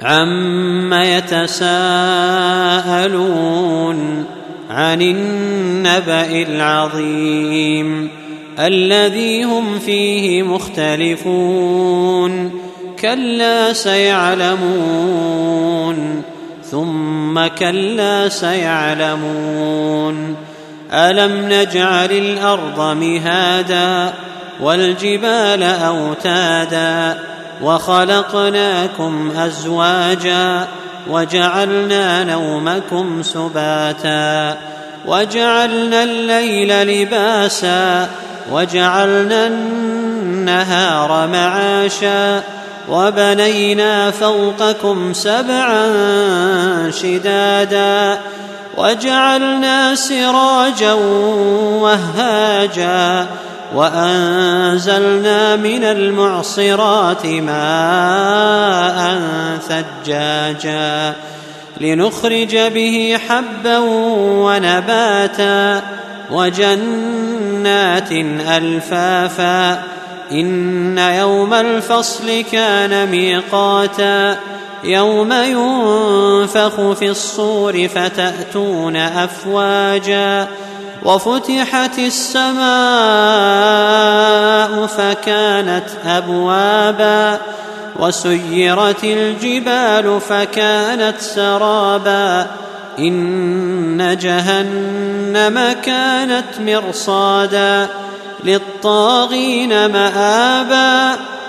عم يتساءلون عن النبا العظيم الذي هم فيه مختلفون كلا سيعلمون ثم كلا سيعلمون الم نجعل الأرض مهادا والجبال اوتادا وخلقناكم أزواجا وجعلنا نومكم سباتا وجعلنا الليل لباسا وجعلنا النهار معاشا وبنينا فوقكم سبعا شدادا وجعلنا سراجا وهاجا وأنزلنا من المعصرات ماء ثجاجا لنخرج به حبا ونباتا وجنات ألفافا إن يوم الفصل كان ميقاتا يوم ينفخ في الصور فتأتون أفواجا وفتحت السماء فكانت أبوابا وسيرت الجبال فكانت سرابا إن جهنم كانت مرصادا للطاغين مآبا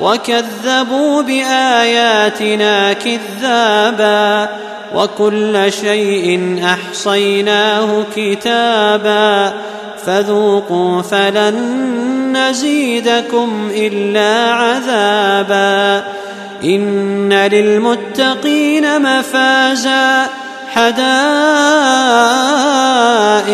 وكذبوا بآياتنا كذابا وكل شيء أحصيناه كتابا فذوقوا فلن نزيدكم إلا عذابا إن للمتقين مفازا حدائق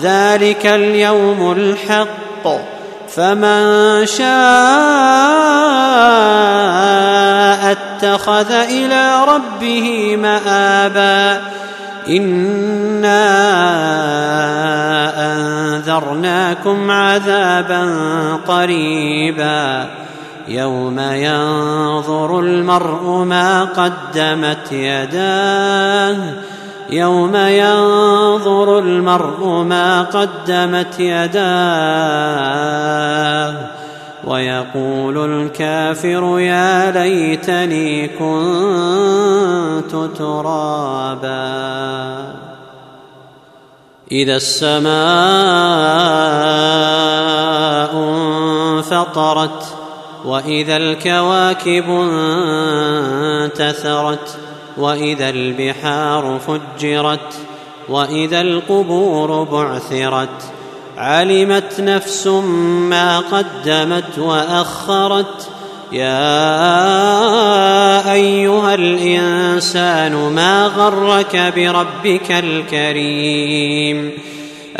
ذلك اليوم الحق. فمن شاء اتخذ إلى ربه مآبا. إنا أنذرناكم عذابا قريبا. يوم ينظر المرء ما قدمت يداه. يوم ينظر المرء ما قدمت يداه ويقول الكافر يا ليتني كنت ترابا. إذا السماء انفطرت وإذا الكواكب انتثرت وإذا البحار فجرت وإذا القبور بعثرت علمت نفس ما قدمت وأخرت يا أيها الإنسان ما غرك بربك الكريم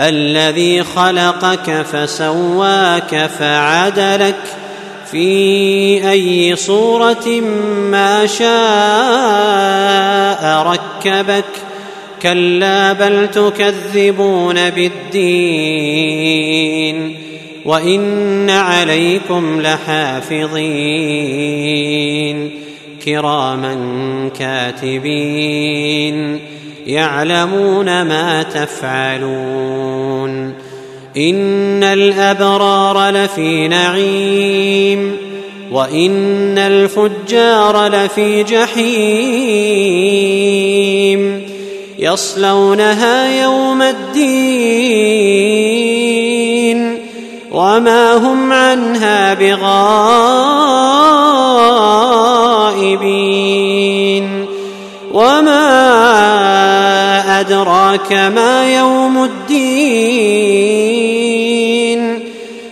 الذي خلقك فسواك فعدلك في أي صورة ما شاء ركبك. كلا بل تكذبون بالدين. وإن عليكم لحافظين. كراما كاتبين. يعلمون ما تفعلون. ان الابرار لفي نعيم وان الفجار لفي جحيم يصلونها يوم الدين وما هم عنها بغائبين وما ادراك ما يوم الدين